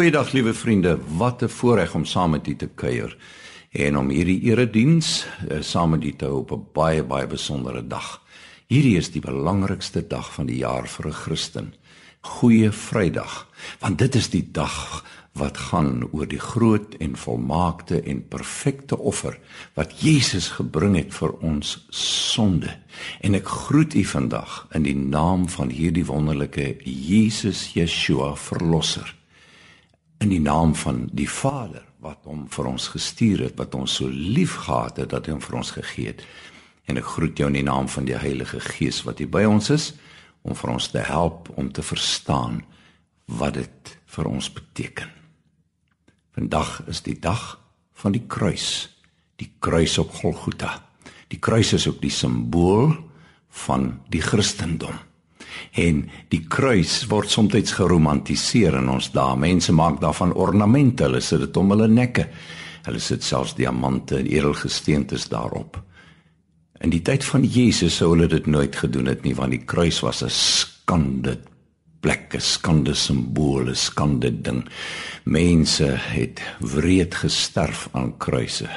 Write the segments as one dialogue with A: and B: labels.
A: Goeiedag liewe vriende, wat 'n voorreg om saam met u te kuier en om hierdie erediens uh, saam met u te hou op 'n baie baie besondere dag. Hierdie is die belangrikste dag van die jaar vir 'n Christen. Goeie Vrydag, want dit is die dag wat gaan oor die groot en volmaakte en perfekte offer wat Jesus gebring het vir ons sonde. En ek groet u vandag in die naam van hierdie wonderlike Jesus Yeshua verlosser. In die naam van die Vader wat hom vir ons gestuur het, wat ons so liefgehad het dat hy hom vir ons gegee het. En ek groet jou in die naam van die Heilige Gees wat hier by ons is om vir ons te help om te verstaan wat dit vir ons beteken. Vandag is die dag van die kruis, die kruis op Golgotha. Die kruis is ook die simbool van die Christendom. En die kruis word soms geromantiseer in ons dae. Mense maak daarvan ornamente, hulle sit dit om hulle nekke. Hulle sit selfs diamante en edelgesteentes daarop. In die tyd van Jesus sou hulle dit nooit gedoen het nie, want die kruis was 'n skande plek, 'n skande simbool, 'n skande ding. Mense het wreed gesterf aan kruise.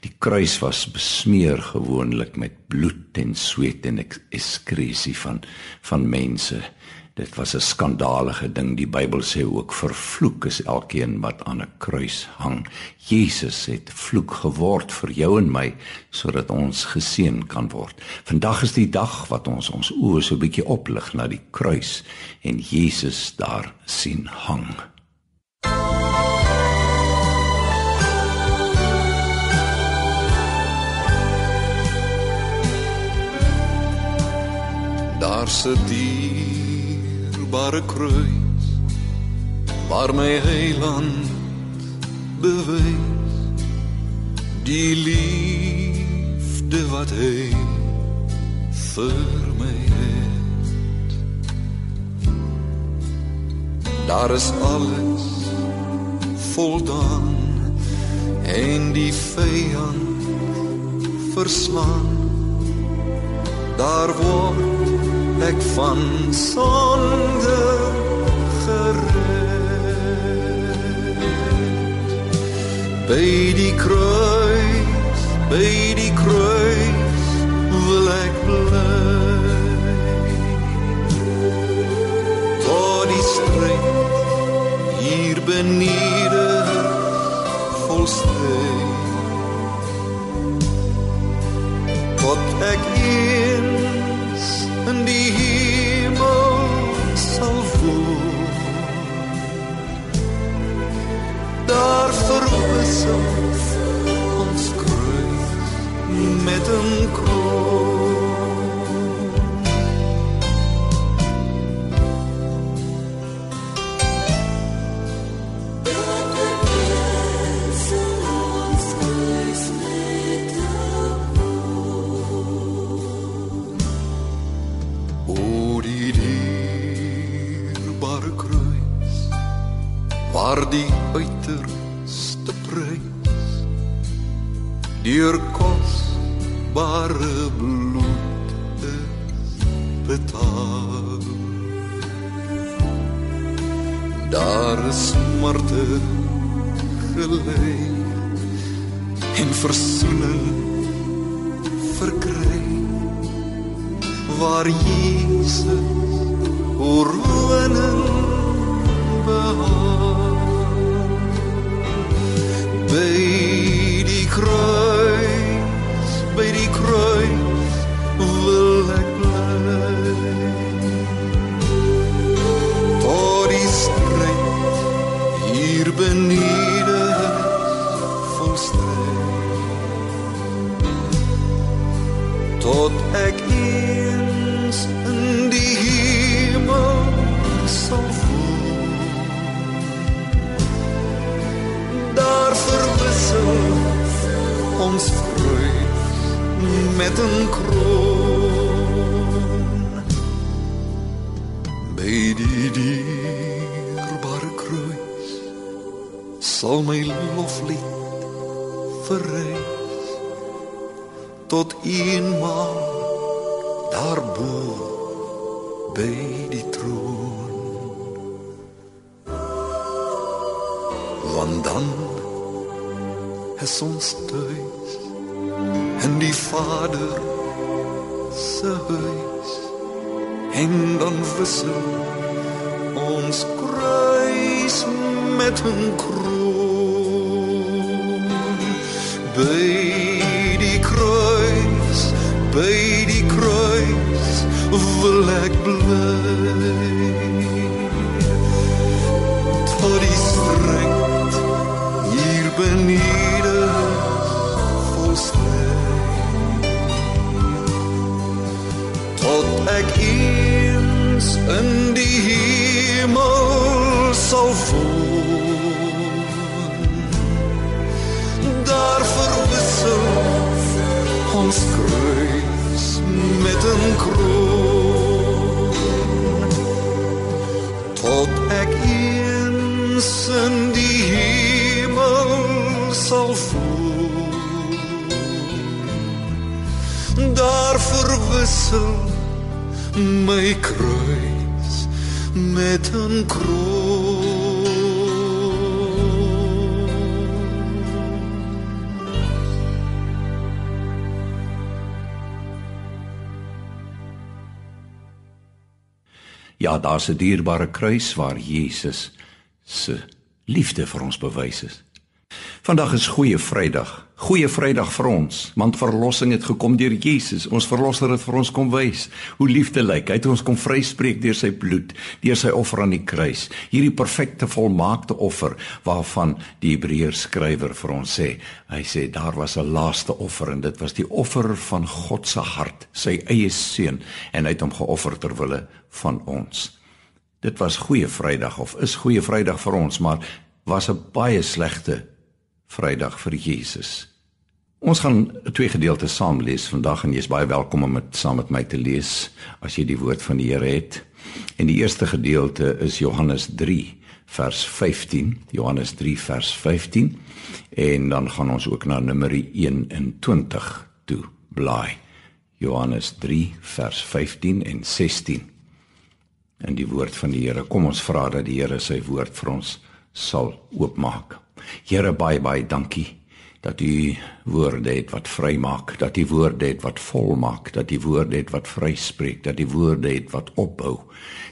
A: Die kruis was besmeer gewoonlik met bloed en sweet en ekskresie van van mense. Dit was 'n skandalige ding. Die Bybel sê ook vervloek is elkeen wat aan 'n kruis hang. Jesus het vloek geword vir jou en my sodat ons geseën kan word. Vandag is die dag wat ons ons oë so 'n bietjie oplig na die kruis en Jesus daar sien hang.
B: Daar die dierbare kruis waar my heiland bewys die liefde wat hy vir my het. Daar is alles voldaan en die vyand verslaan. Daar word ek van sonde gered. By die kruis by die kruis wil ek bly. Tot die stryd hier benede volstrek tot ek eens met 'n kroon. O die dierbare kruis waar die uiterste prys deur kosbare bloed is betaal. Daar is smarte gelei en versoening verkry waar Jesus oorwinning behaal. By die kruis tot die stryd hier benede volstrek tot ek eens in die hemel sal voel daar verwissel ons vreugd met 'n kroon loflied verrys tot eenmaal daarbo by die troon. Want dan is ons tuis en die Vader se huis. En dan wissel ons kruis met 'n kroon by die kruis wil ek bly. Tot die streng hier benede volstrek tot ek eens in die hemel sal woon daar verwissel ons kruis met 'n kroon. Tot ek eens in die hemel sal voel daar verwissel my kruis met 'n kroon
A: Ja, daar's 'n dierbare kruis waar Jesus se liefde vir ons bewys is. Vandag is Goeie Vrydag. Goeie Vrydag vir ons, want verlossing het gekom deur Jesus. Ons verlosser het vir ons kom wys hoe liefde lyk. Hy het ons kom vryspreek deur sy bloed, deur sy offer aan die kruis. Hierdie perfekte volmaakte offer waarvan die Hebreërs skrywer vir ons sê. Hy sê daar was 'n laaste offer en dit was die offer van God se hart, sy eie seun en hy het hom geoffer ter wille van ons. Dit was Goeie Vrydag of is Goeie Vrydag vir ons, maar was 'n baie slegte Vrydag vir Jesus. Ons gaan twee gedeeltes saam lees vandag en jy's baie welkom om dit saam met my te lees as jy die woord van die Here het. En die eerste gedeelte is Johannes 3 vers 15, Johannes 3 vers 15 en dan gaan ons ook na Numeri 21 toe blaai. Johannes 3 vers 15 en 16. In die woord van die Here, kom ons vra dat die Here sy woord vir ons sal oopmaak. Here baie baie dankie dat u woorde het wat vrymaak, dat u woorde het wat volmaak, dat u woorde het wat vryspreek, dat u woorde het wat opbou.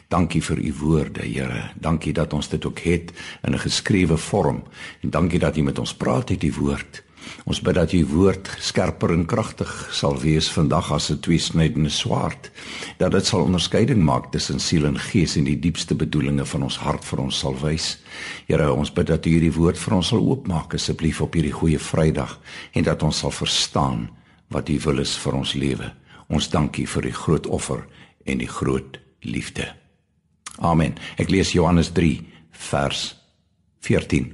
A: Dankie vir u woorde, Here. Dankie dat ons dit ook het in 'n geskrewe vorm. En dankie dat u met ons praat uit die woord. Ons bid dat u woord skerper en kragtig sal wees vandag as 'n tweesnydende swaard, dat dit sal onderskeiding maak tussen siel en gees en die diepste bedoelinge van ons hart vir ons sal wys. Here, ons bid dat u hierdie woord vir ons sal oopmaak asseblief op hierdie goeie Vrydag en dat ons sal verstaan wat u wil is vir ons lewe. Ons dankie vir die groot offer en die groot liefde. Amen. Ek lees Johannes 3 vers 14.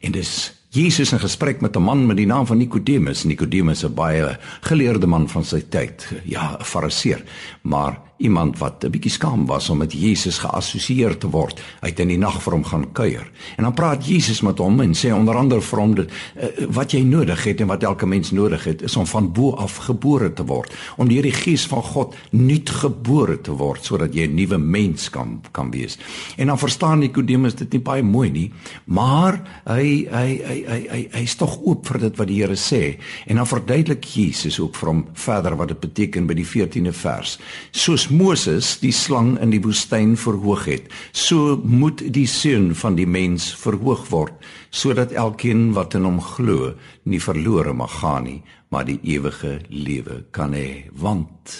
A: En dis Jesus in gesprek met 'n man met die naam van Nikodemus. Nikodemus 'n baie geleerde man van sy tyd, ja, 'n fariseer, maar iemand wat 'n bietjie skaam was om met Jesus geassosieer te word. Hy het in die nag vir hom gaan kuier. En dan praat Jesus met hom en sê onder andere vir hom dat uh, wat jy nodig het en wat elke mens nodig het, is om van bo af gebore te word, om deur die gees van God nuut gebore te word sodat jy 'n nuwe mens kan kan wees. En dan verstaan Nikodemus dit nie baie mooi nie, maar hy hy hy hy hy hy's tog oop vir dit wat die Here sê. En dan verduidelik Jesus ook vir hom verder wat dit beteken by die 14de vers. Soos Moses die slang in die woestyn verhoog het, so moet die seun van die mens verhoog word, sodat elkeen wat in hom glo, nie verlore mag gaan nie, maar die ewige lewe kan hê. Want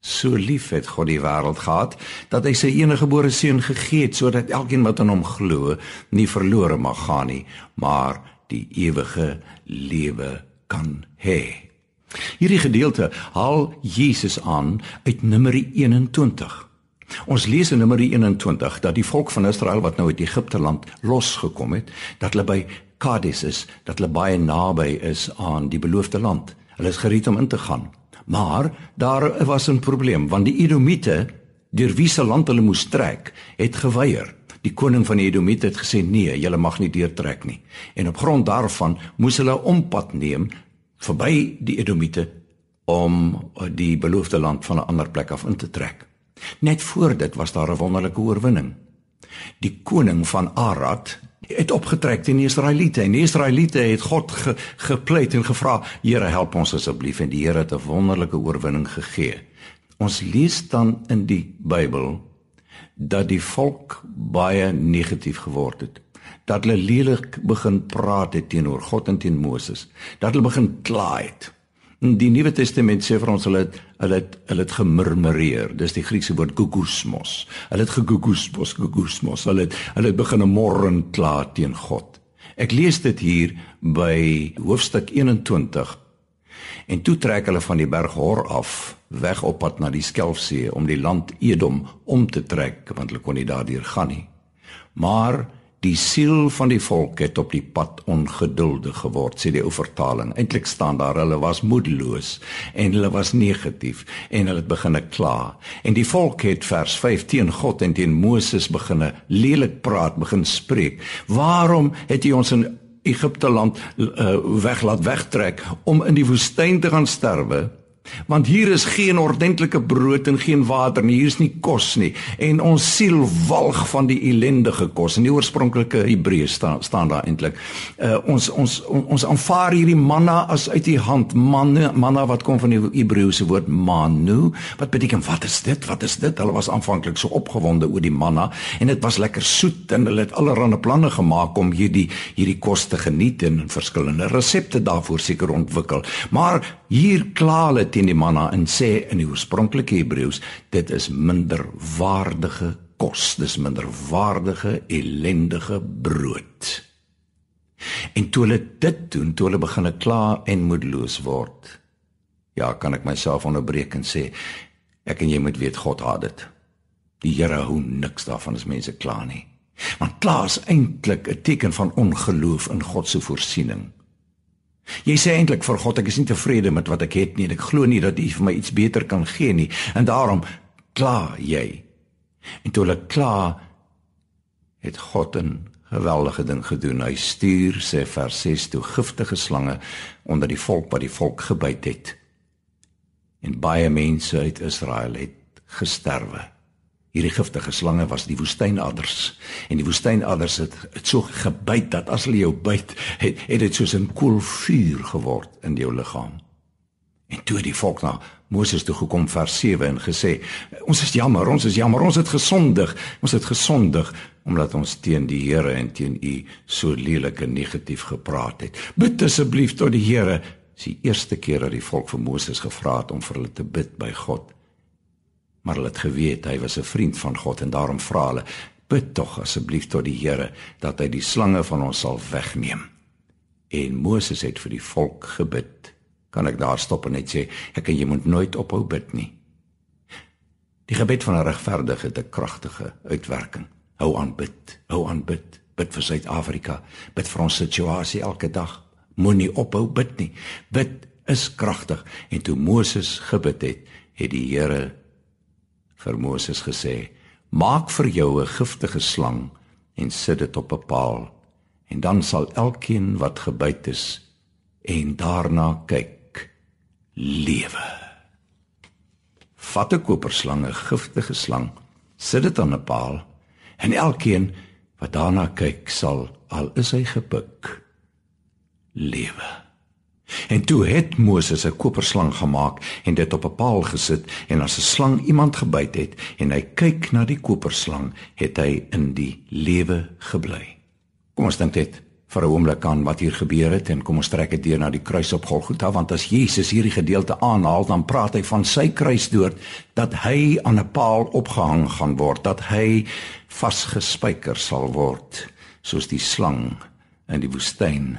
A: so lief het God die wêreld gehad dat hy sy eniggebore seun gegee het sodat elkeen wat in hom glo, nie verlore mag gaan nie, maar die ewige lewe kan hê. Hierdie gedeelte haal Jesus aan uit Numeri 21. Ons lees in Numeri 21 dat die volk van Israel wat nou uit Egipte land losgekom het, dat hulle by Kades is, dat hulle baie naby is aan die beloofde land. Hulle is gereed om in te gaan. Maar daar was 'n probleem want die Edomite, deur wie se land hulle moes trek, het geweier. Die koning van die Edomite het gesê nee, julle mag nie deurtrek nie. En op grond daarvan moes hulle 'n ompad neem verby die Edomite om die beloofde land van 'n ander plek af in te trek. Net voor dit was daar 'n wonderlike oorwinning. Die koning van Arad, het opgetrek teen die Israeliete en die Israeliete het God ge, gepleit en gevra, Here help ons asseblief en die Here het 'n wonderlike oorwinning gegee. Ons lees dan in die Bybel dat die volk baie negatief geword het. Dat hulle lelik begin praat het teenoor God en teen Moses. Dat hulle begin kla het. Die Nuwe Testament sê vir ons hulle het, hulle het, hulle het gemurmureer. Dis die Griekse woord gugusmos. Hulle het gegugusmos, gugusmos. Hulle het hulle het begin mor en kla teen God. Ek lees dit hier by hoofstuk 21. En toe trek hulle van die berg Hor af, weg op pad na die Skelfsee om die land Edom om te trek, want hulle kon nie daardeur gaan nie. Maar Die siel van die volk het op die pad ongeduldig geword, sê die ou vertaling. Eintlik staan daar hulle was moedeloos en hulle was negatief en hulle het begine kla. En die volk het vers 5 teen God en teen Moses begine lelik praat, begin spreek. Waarom het jy ons in Egipte land uh, weg laat wegtrek om in die woestyn te gaan sterwe? Want hier is geen ordentlike brood en geen water nie, hier is nie kos nie en ons siel walg van die ellendige kos. In die oorspronklike Hebreëus staan staan daar eintlik. Uh ons ons ons aanvaar hierdie manna as uit die hand. Manna manna wat kom van die Hebreëse woord manu. Wat beteken wat is dit? Wat is dit? Hulle was aanvanklik so opgewonde oor die manna en dit was lekker soet en hulle het allerlei planne gemaak om hierdie hierdie kos te geniet en verskillende resepte daarvoor seker ontwikkel. Maar hier kla hulle teen die manna en sê in die oorspronklike Hebreëus dit is minderwaardige kos, dis minderwaardige ellendige brood. En toe hulle dit doen, toe hulle begine kla en moedeloos word. Ja, kan ek myself onderbreek en sê ek en jy moet weet God haat dit. Die Here hou niks daarvan as mense kla nie. Want kla is eintlik 'n teken van ongeloof in God se voorsiening. Jy sê eintlik vir God ek is nie tevrede met wat ek het nie en ek glo nie dat U vir my iets beter kan gee nie en daarom kla jy. En toe hulle kla het God 'n geweldige ding gedoen. Hy stuur sê vers 6 toe giftige slange onder die volk wat die volk gebyt het. En baie mense uit Israel het gesterwe. Hierdie giftige slange was die woestynadders en die woestynadders het, het so gebyt dat as hulle jou byt, het het dit soos 'n koel vuur geword in jou liggaam. En toe die volk na Moses toe gekom vers 7 en gesê: "Ons is jammer, ons is jammer, ons het gesondig. Ons het gesondig omdat ons teen die Here en teen U so lelik en negatief gepraat het. Bid asseblief tot die Here." Dis die eerste keer dat die volk vir Moses gevra het om vir hulle te bid by God maar hulle het geweet hy was 'n vriend van God en daarom vra hulle bid tog asseblief tot die Here dat hy die slange van ons sal wegneem. En Moses het vir die volk gebid. Kan ek daar stop en net sê ek en jy moet nooit ophou bid nie. Die gebed van 'n regverdige het 'n kragtige uitwerking. Hou aan bid, hou aan bid. Bid vir Suid-Afrika, bid vir ons situasie elke dag. Moenie ophou bid nie. Bid is kragtig en toe Moses gebid het, het die Here vir Moses gesê: "Maak vir jou 'n giftige slang en sit dit op 'n paal, en dan sal elkeen wat gebyt is en daarna kyk, lewe." Vat 'n koperslang, 'n giftige slang, sit dit aan 'n paal, en elkeen wat daarna kyk, sal al is hy gepik, lewe. En toe het Moses 'n koperslang gemaak en dit op 'n paal gesit en as 'n slang iemand gebyt het en hy kyk na die koperslang, het hy in die lewe gebly. Kom ons dink dit vir 'n oomblik aan wat hier gebeur het en kom ons trek dit deur na die kruis op Golgotha want as Jesus hierdie gedeelte aanhaal dan praat hy van sy kruisdood dat hy aan 'n paal opgehang gaan word, dat hy vasgespijker sal word soos die slang in die woestyn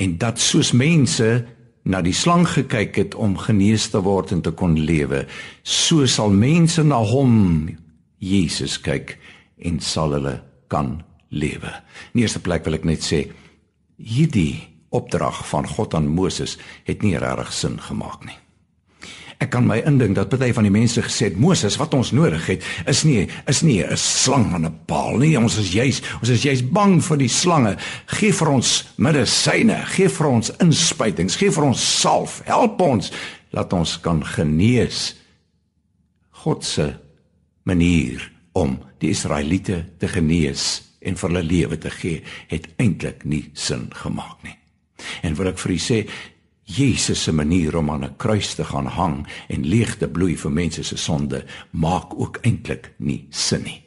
A: en dat soos mense na die slang gekyk het om genees te word en te kon lewe, so sal mense na hom Jesus kyk en sal hulle kan lewe. In eerste plek wil ek net sê hierdie opdrag van God aan Moses het nie regtig sin gemaak nie. Ek kan my indink dat party van die mense gesê het Moses wat ons nodig het is nie is nie 'n slang aan 'n paal nie. Ons is juis ons is juis bang vir die slange. Gee vir ons medisyne, gee vir ons inspuitings, gee vir ons salf. Help ons laat ons kan genees. God se manier om die Israeliete te genees en vir hulle lewe te gee, het eintlik nie sin gemaak nie. En wil ek vir u sê, Jesus se manier om aan 'n kruis te gaan hang en leeg te bloei vir mense se sonde maak ook eintlik nie sin nie.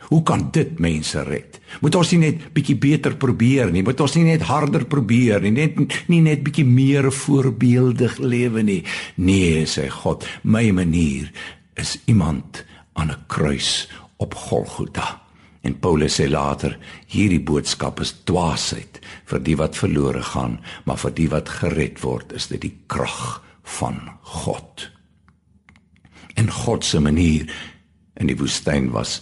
A: Hoe kan dit mense red? Moet ons nie net bietjie beter probeer nie? Moet ons nie net harder probeer nie? Net nie net bietjie meer voorbeeldig lewe nie? Nee, sê God, my manier is iemand aan 'n kruis op Golgotha. En Paulus sê later, hierdie boodskap is dwaasheid vir die wat verlore gaan, maar vir die wat gered word, is dit die krag van God. En God se manier in die woestyn was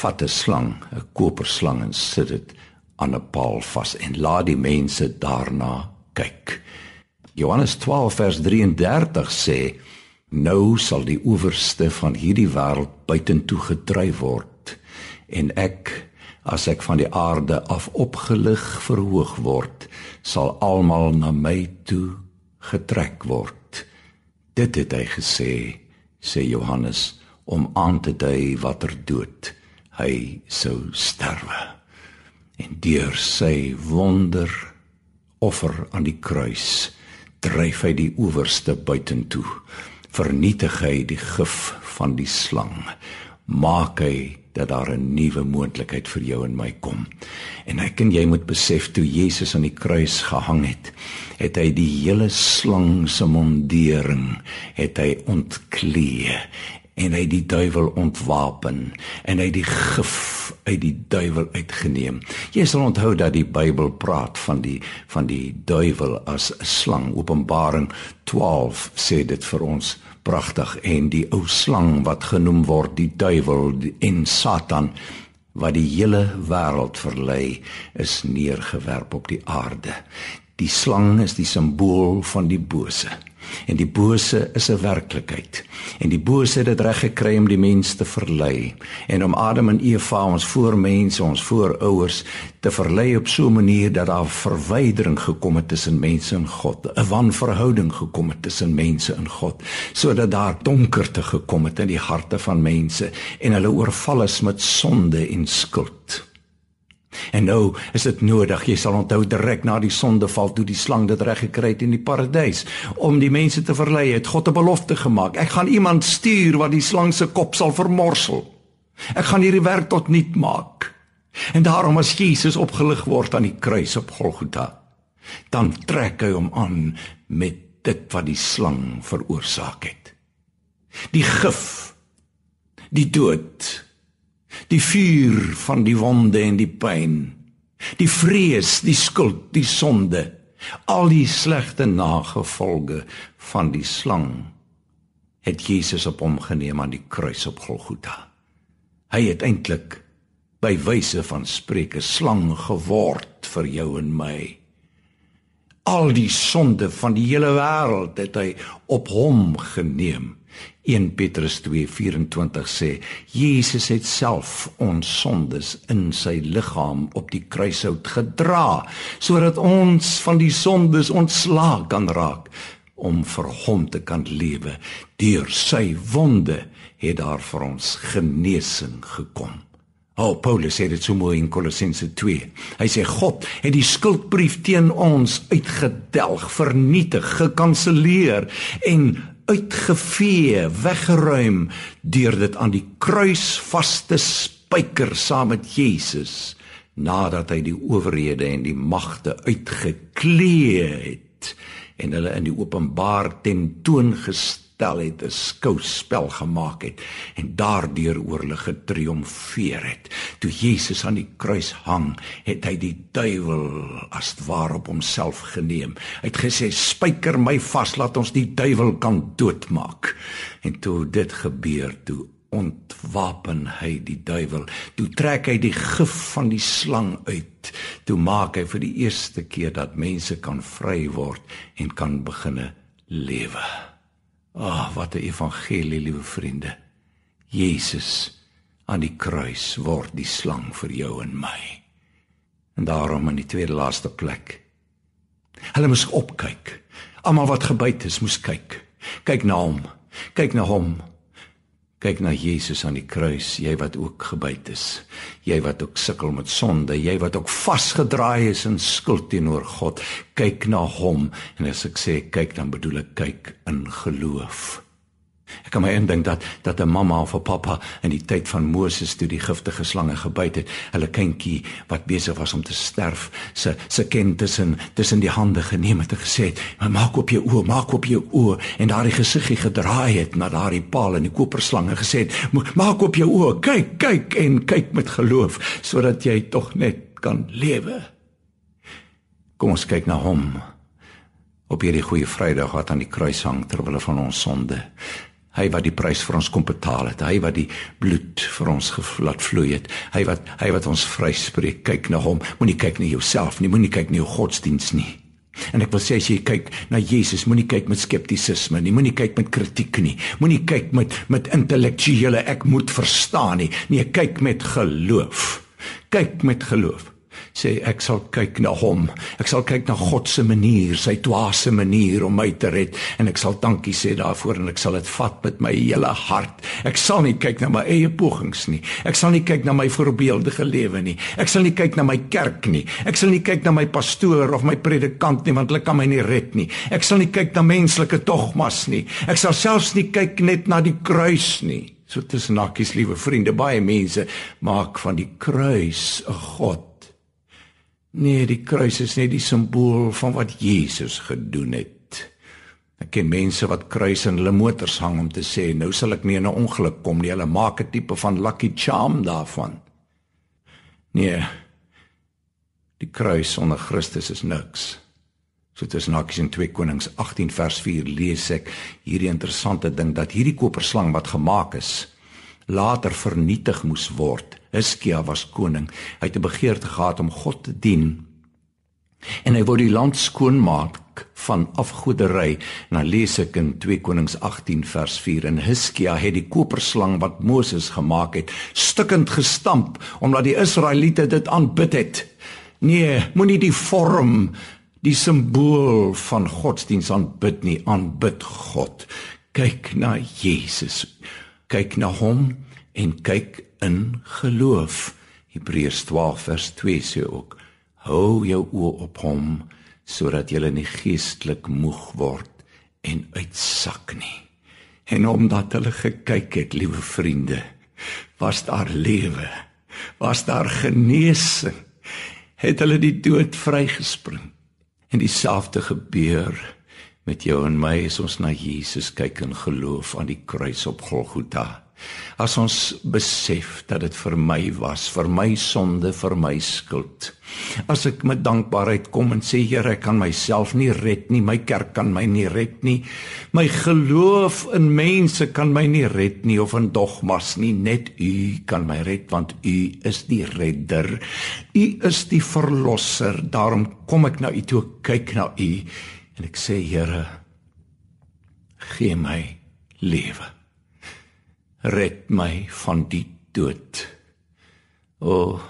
A: vat 'n slang, 'n koperslang en sit dit aan 'n paal vas en laat die mense daarna kyk. Johannes 12 vers 33 sê: Nou sal die owerste van hierdie wêreld buitentoe gedryf word en ek as ek van die aarde af opgelig verhoog word sal almal na my toe getrek word. Dit het hy gesê sê Johannes om aan te dui watter dood hy sou sterwe. En deur sy wonder offer aan die kruis dryf hy die owerste buitentoe. Vernietig hy die gif van die slang. Maak hy dat daar 'n nuwe moontlikheid vir jou en my kom. En ek en jy moet besef toe Jesus aan die kruis gehang het, het hy die hele slang se mondering het hy ontklee en hy die duiwel ontwapen en hy die gif uit die duiwel uitgeneem. Jy sal onthou dat die Bybel praat van die van die duiwel as 'n slang. Openbaring 12 sê dit vir ons pragtig en die ou slang wat genoem word die duiwel en Satan wat die hele wêreld verlei is neergewerp op die aarde. Die slang is die simbool van die bose. En die bose is 'n werklikheid. En die bose het dit reg gekry om die mens te verlei en om Adam en Eva ons voormense, ons voorouers te verlei op so 'n manier dat daar verwydering gekom het tussen mense en God, 'n wanverhouding gekom het tussen mense en God, sodat daar donkerte gekom het in die harte van mense en hulle oorval is met sonde en skuld. En nou is dit nodig, jy sal onthou direk na die sondeval toe die slang dit reg gekry het in die paradys om die mense te verlei het God 'n belofte gemaak. Ek gaan iemand stuur wat die slang se kop sal vermorsel. Ek gaan hierdie werk tot niet maak. En daarom as Jesus opgelig word aan die kruis op Golgotha, dan trek hy hom aan met dit wat die slang veroorsaak het. Die gif, die dood die vuur van die wonde en die pyn die vrees die skuld die sonde al die slegte nagevolge van die slang het Jesus op hom geneem aan die kruis op Golgotha. Hy het eintlik by wyse van spreuke slang geword vir jou en my. Al die sonde van die hele wêreld het hy op hom geneem 1 Petrus 2:24 sê Jesus het self ons sondes in sy liggaam op die kruishout gedra sodat ons van die sondes ontslaak kan raak om vir hom te kan lewe deur sy wonde het daar vir ons genesing gekom O oh, Paulus sê dit so mooi in Kolossense 2. Hy sê God het die skuldbrief teen ons uitgedelg, vernietig, gekanselleer en uitgevee, weggeruim deur dit aan die kruis vas te spyker saam met Jesus nadat hy die owerhede en die magte uitgeklee het en hulle in die openbaar tentoon gestel het, 'n skouspel gemaak het en daardeur oor hulle getriomfeer het. Toe Jesus aan die kruis hang, het hy die duiwel as ware op homself geneem. Hy het gesê: "Spyker my vas, laat ons die duiwel kan doodmaak." En toe dit gebeur, toe ontwapen hy die duiwel. Toe trek hy die gif van die slang uit. Toe maak hy vir die eerste keer dat mense kan vry word en kan beginne lewe. Ag, oh, wat 'n evangelie, liewe vriende. Jesus aan die kruis word die slang vir jou en my. En daarom in die tweede laaste plek. Hulle moes opkyk. Almal wat gebyt is, moes kyk. Kyk na hom. Kyk na hom. Kyk na Jesus aan die kruis, jy wat ook gebyt is. Jy wat ook sukkel met sonde, jy wat ook vasgedraai is in skuld teenoor God. Kyk na hom en as ek sê kyk dan bedoel ek kyk in geloof. Ek kan my indink dat dat 'n mamma of 'n pappa in die tyd van Moses toe die giftige slange gebyt het, hulle kindjie wat besig was om te sterf, se se kind tussen tussen die hande geneem het en gesê het: "Maak op jou oë, maak op jou oë." En daardie gesiggie gedraai het na daardie paal en die koperslange gesê het: "Maak op jou oë, kyk, kyk en kyk met geloof sodat jy tog net kan lewe." Kom ons kyk na hom op hierdie goeie Vrydag wat aan die kruis hang ter wille van ons sonde. Hy wat die prys vir ons kom betaal het, hy wat die bloed vir ons gevlat vloei het, hy wat hy wat ons vryspreek. Kyk na hom. Moenie kyk na jouself nie, moenie kyk na jou godsdiens nie. En ek wil sê as jy kyk na Jesus, moenie kyk met skeptisisme nie, moenie kyk met kritiek nie, moenie kyk met met intellektuele ek moet verstaan nie. Nee, kyk met geloof. Kyk met geloof sê ek sal kyk na hom. Ek sal kyk na God se manier, sy dwaase manier om my te red en ek sal dankie sê daarvoor en ek sal dit vat met my hele hart. Ek sal nie kyk na my eie pogings nie. Ek sal nie kyk na my voorbeeldige lewe nie. Ek sal nie kyk na my kerk nie. Ek sal nie kyk na my pastoor of my predikant nie want hulle kan my nie red nie. Ek sal nie kyk na menslike dogmas nie. Ek sal selfs nie kyk net na die kruis nie. So tussen hakkies liewe vriende, baie mense maak van die kruis 'n god Nee, die kruis is net die simbool van wat Jesus gedoen het. Ek ken mense wat kruise in hulle motors hang om te sê nou sal ek nie in 'n ongeluk kom nie. Hulle maak 'n tipe van lucky charm daarvan. Nee. Die kruis onder Christus is niks. So dit is nakies in 2 Konings 18 vers 4 lees ek hierdie interessante ding dat hierdie koperslang wat gemaak is later vernietig moes word. Hiskia was koning. Hy het 'n begeerte gehad om God te dien. En hy wou die land skoonmaak van afgoderry. Nou lees ek in 2 Konings 18 vers 4 en Hiskia het die koperslang wat Moses gemaak het, stukkend gestamp omdat die Israeliete dit aanbid het. Nee, moenie die vorm, die simbool van godsdiens aanbid nie, aanbid God. Kyk na Jesus kyk na hom en kyk in geloof. Hebreërs 12 vers 2 sê ook: Hou jou oë op hom sodat jy nie geestelik moeg word en uitsak nie. En omdat hulle gekyk het, liewe vriende, was daar lewe, was daar genesing. Het hulle die dood vrygespring. En dieselfde gebeur met jou en my as ons na Jesus kyk in geloof aan die kruis op Golgotha. As ons besef dat dit vir my was, vir my sonde, vir my skuld. As ek met dankbaarheid kom en sê Here, ek kan myself nie red nie, my kerk kan my nie red nie. My geloof in mense kan my nie red nie of in dogmas nie, net U kan my red want U is die redder. U is die verlosser. Daarom kom ek na U toe, kyk na U En ek sê Here, gee my lewe. Red my van die dood. O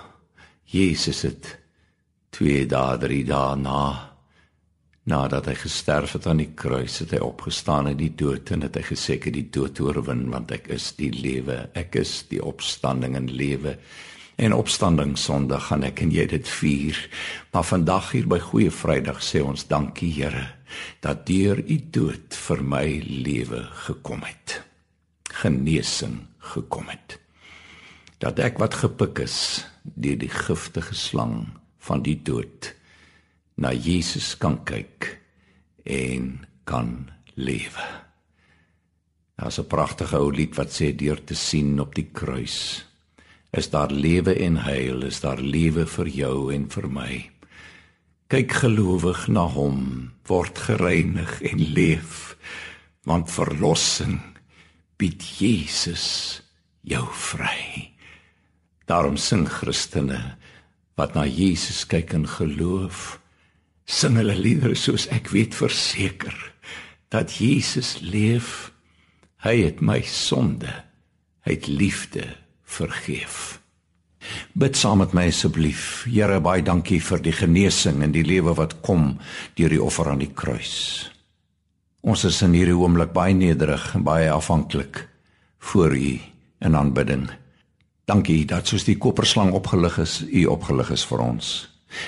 A: Jesus het twee dae, drie dae na nadat hy gesterf het aan die kruis, het hy opgestaan uit die dood en het hy gesê ek het die dood oorwin want ek is die lewe, ek is die opstanding en lewe. En opstanding Sondag gaan ek en jy dit vier. Maar vandag hier by Goeie Vrydag sê ons dankie Here dat deur u dood vir my lewe gekom het. Genesing gekom het. Dat ek wat gepik is deur die giftige slang van die dood na Jesus kan kyk en kan lewe. Daar's 'n pragtige ou lied wat sê deur te sien op die kruis is daar lewe en heil, is daar lewe vir jou en vir my. Kyk gelowig na hom, word gereinig en leef, want verlossing bied Jesus jou vry. Daarom sing Christene wat na Jesus kyk en geloof, sing hulle liedere soos ek weet verseker dat Jesus leef. Hy het my sonde, hy het liefde vergeef. Bid saam met my asseblief. Here, baie dankie vir die genesing en die lewe wat kom deur die offer aan die kruis. Ons is in hierdie oomblik baie nederig en baie afhanklik voor U in aanbidding. Dankie dat soos die koperslang opgelig is, U opgelig is vir ons.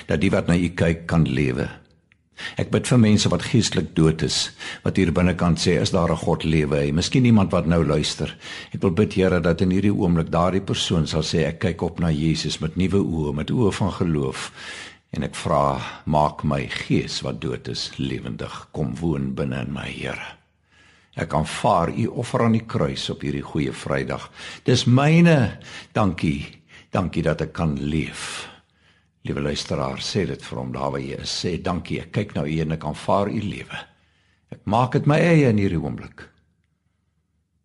A: Dat die wat na U kyk kan lewe. Ek bid vir mense wat geestelik dood is, wat hier binnekant sê is daar 'n God lewe. Hy, miskien iemand wat nou luister. Ek wil bid Here dat in hierdie oomblik daardie persoon sal sê ek kyk op na Jesus met nuwe oë, met oë van geloof. En ek vra, maak my gees wat dood is lewendig. Kom woon binne in my Here. Ek aanvaar u offer aan die kruis op hierdie goeie Vrydag. Dis myne. Dankie. Dankie dat ek kan leef. Liewe luisteraar, sê dit vir hom daar waar jy is. Sê dankie. Ek kyk nou u en ek aanvaar u lewe. Ek maak dit my eie in hierdie oomblik.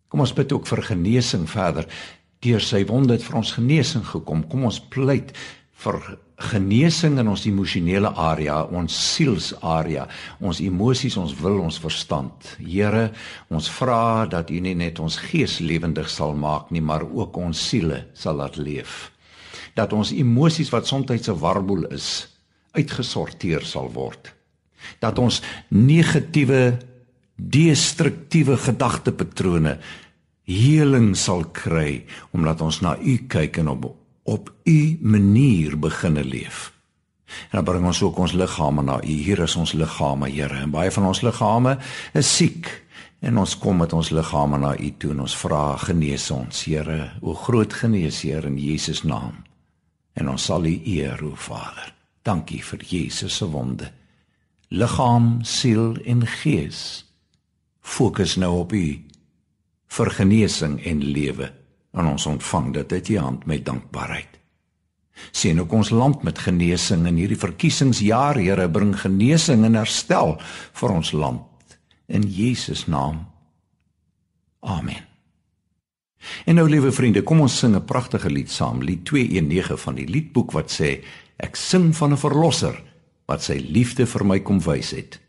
A: Kom ons bid ook vir genesing verder. Deur sy wonde het vir ons genesing gekom. Kom ons pleit vir genesing in ons emosionele area, ons sielsarea, ons emosies, ons wil, ons verstand. Here, ons vra dat U nie net ons gees lewendig sal maak nie, maar ook ons siele sal laat leef. Dat ons emosies wat soms 'n warboel is, uitgesorteer sal word. Dat ons negatiewe destruktiewe gedagtepatrone heling sal kry omdat ons na U kyk en op op u manier beginne leef. En dan bring ons ook ons liggame na u. Hier is ons liggame, Here. En baie van ons liggame is siek. En ons kom met ons liggame na u toe en ons vra genees ons, Here. O groot geneesheer in Jesus naam. En ons sal u eer, o Vader. Dankie vir Jesus se wonde. Liggaam, siel en gees. Fokus nou op u vir genesing en lewe en ons ontvang dit uit u hand met dankbaarheid. Sien ook ons land met genesing in hierdie verkiesingsjaar, Here, bring genesing en herstel vir ons land in Jesus naam. Amen. En nou liewe vriende, kom ons sing 'n pragtige lied saam, lied 219 van die liedboek wat sê ek sing van 'n verlosser wat sy liefde vir my kom wys het.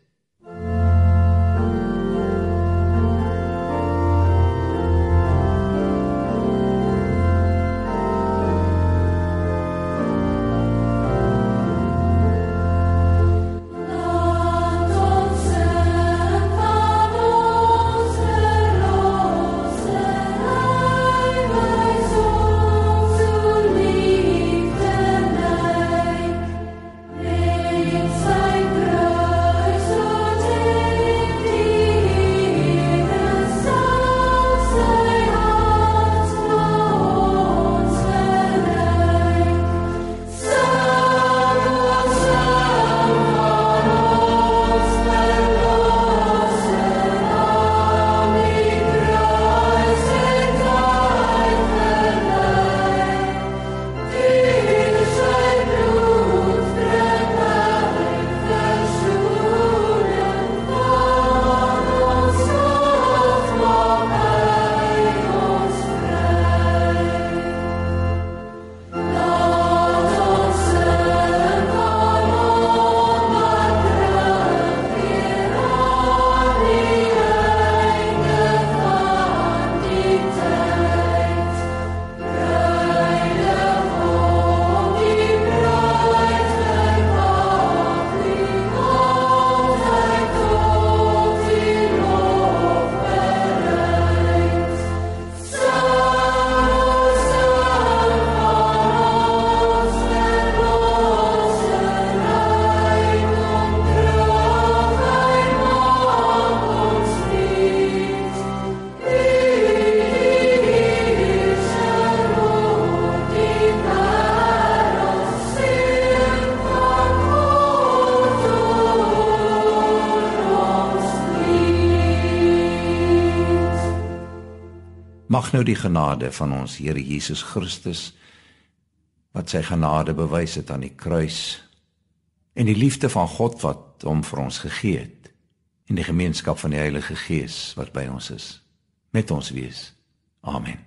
A: Mag nou die genade van ons Here Jesus Christus wat sy genade bewys het aan die kruis en die liefde van God wat hom vir ons gegee het en die gemeenskap van die Heilige Gees wat by ons is met ons wees. Amen.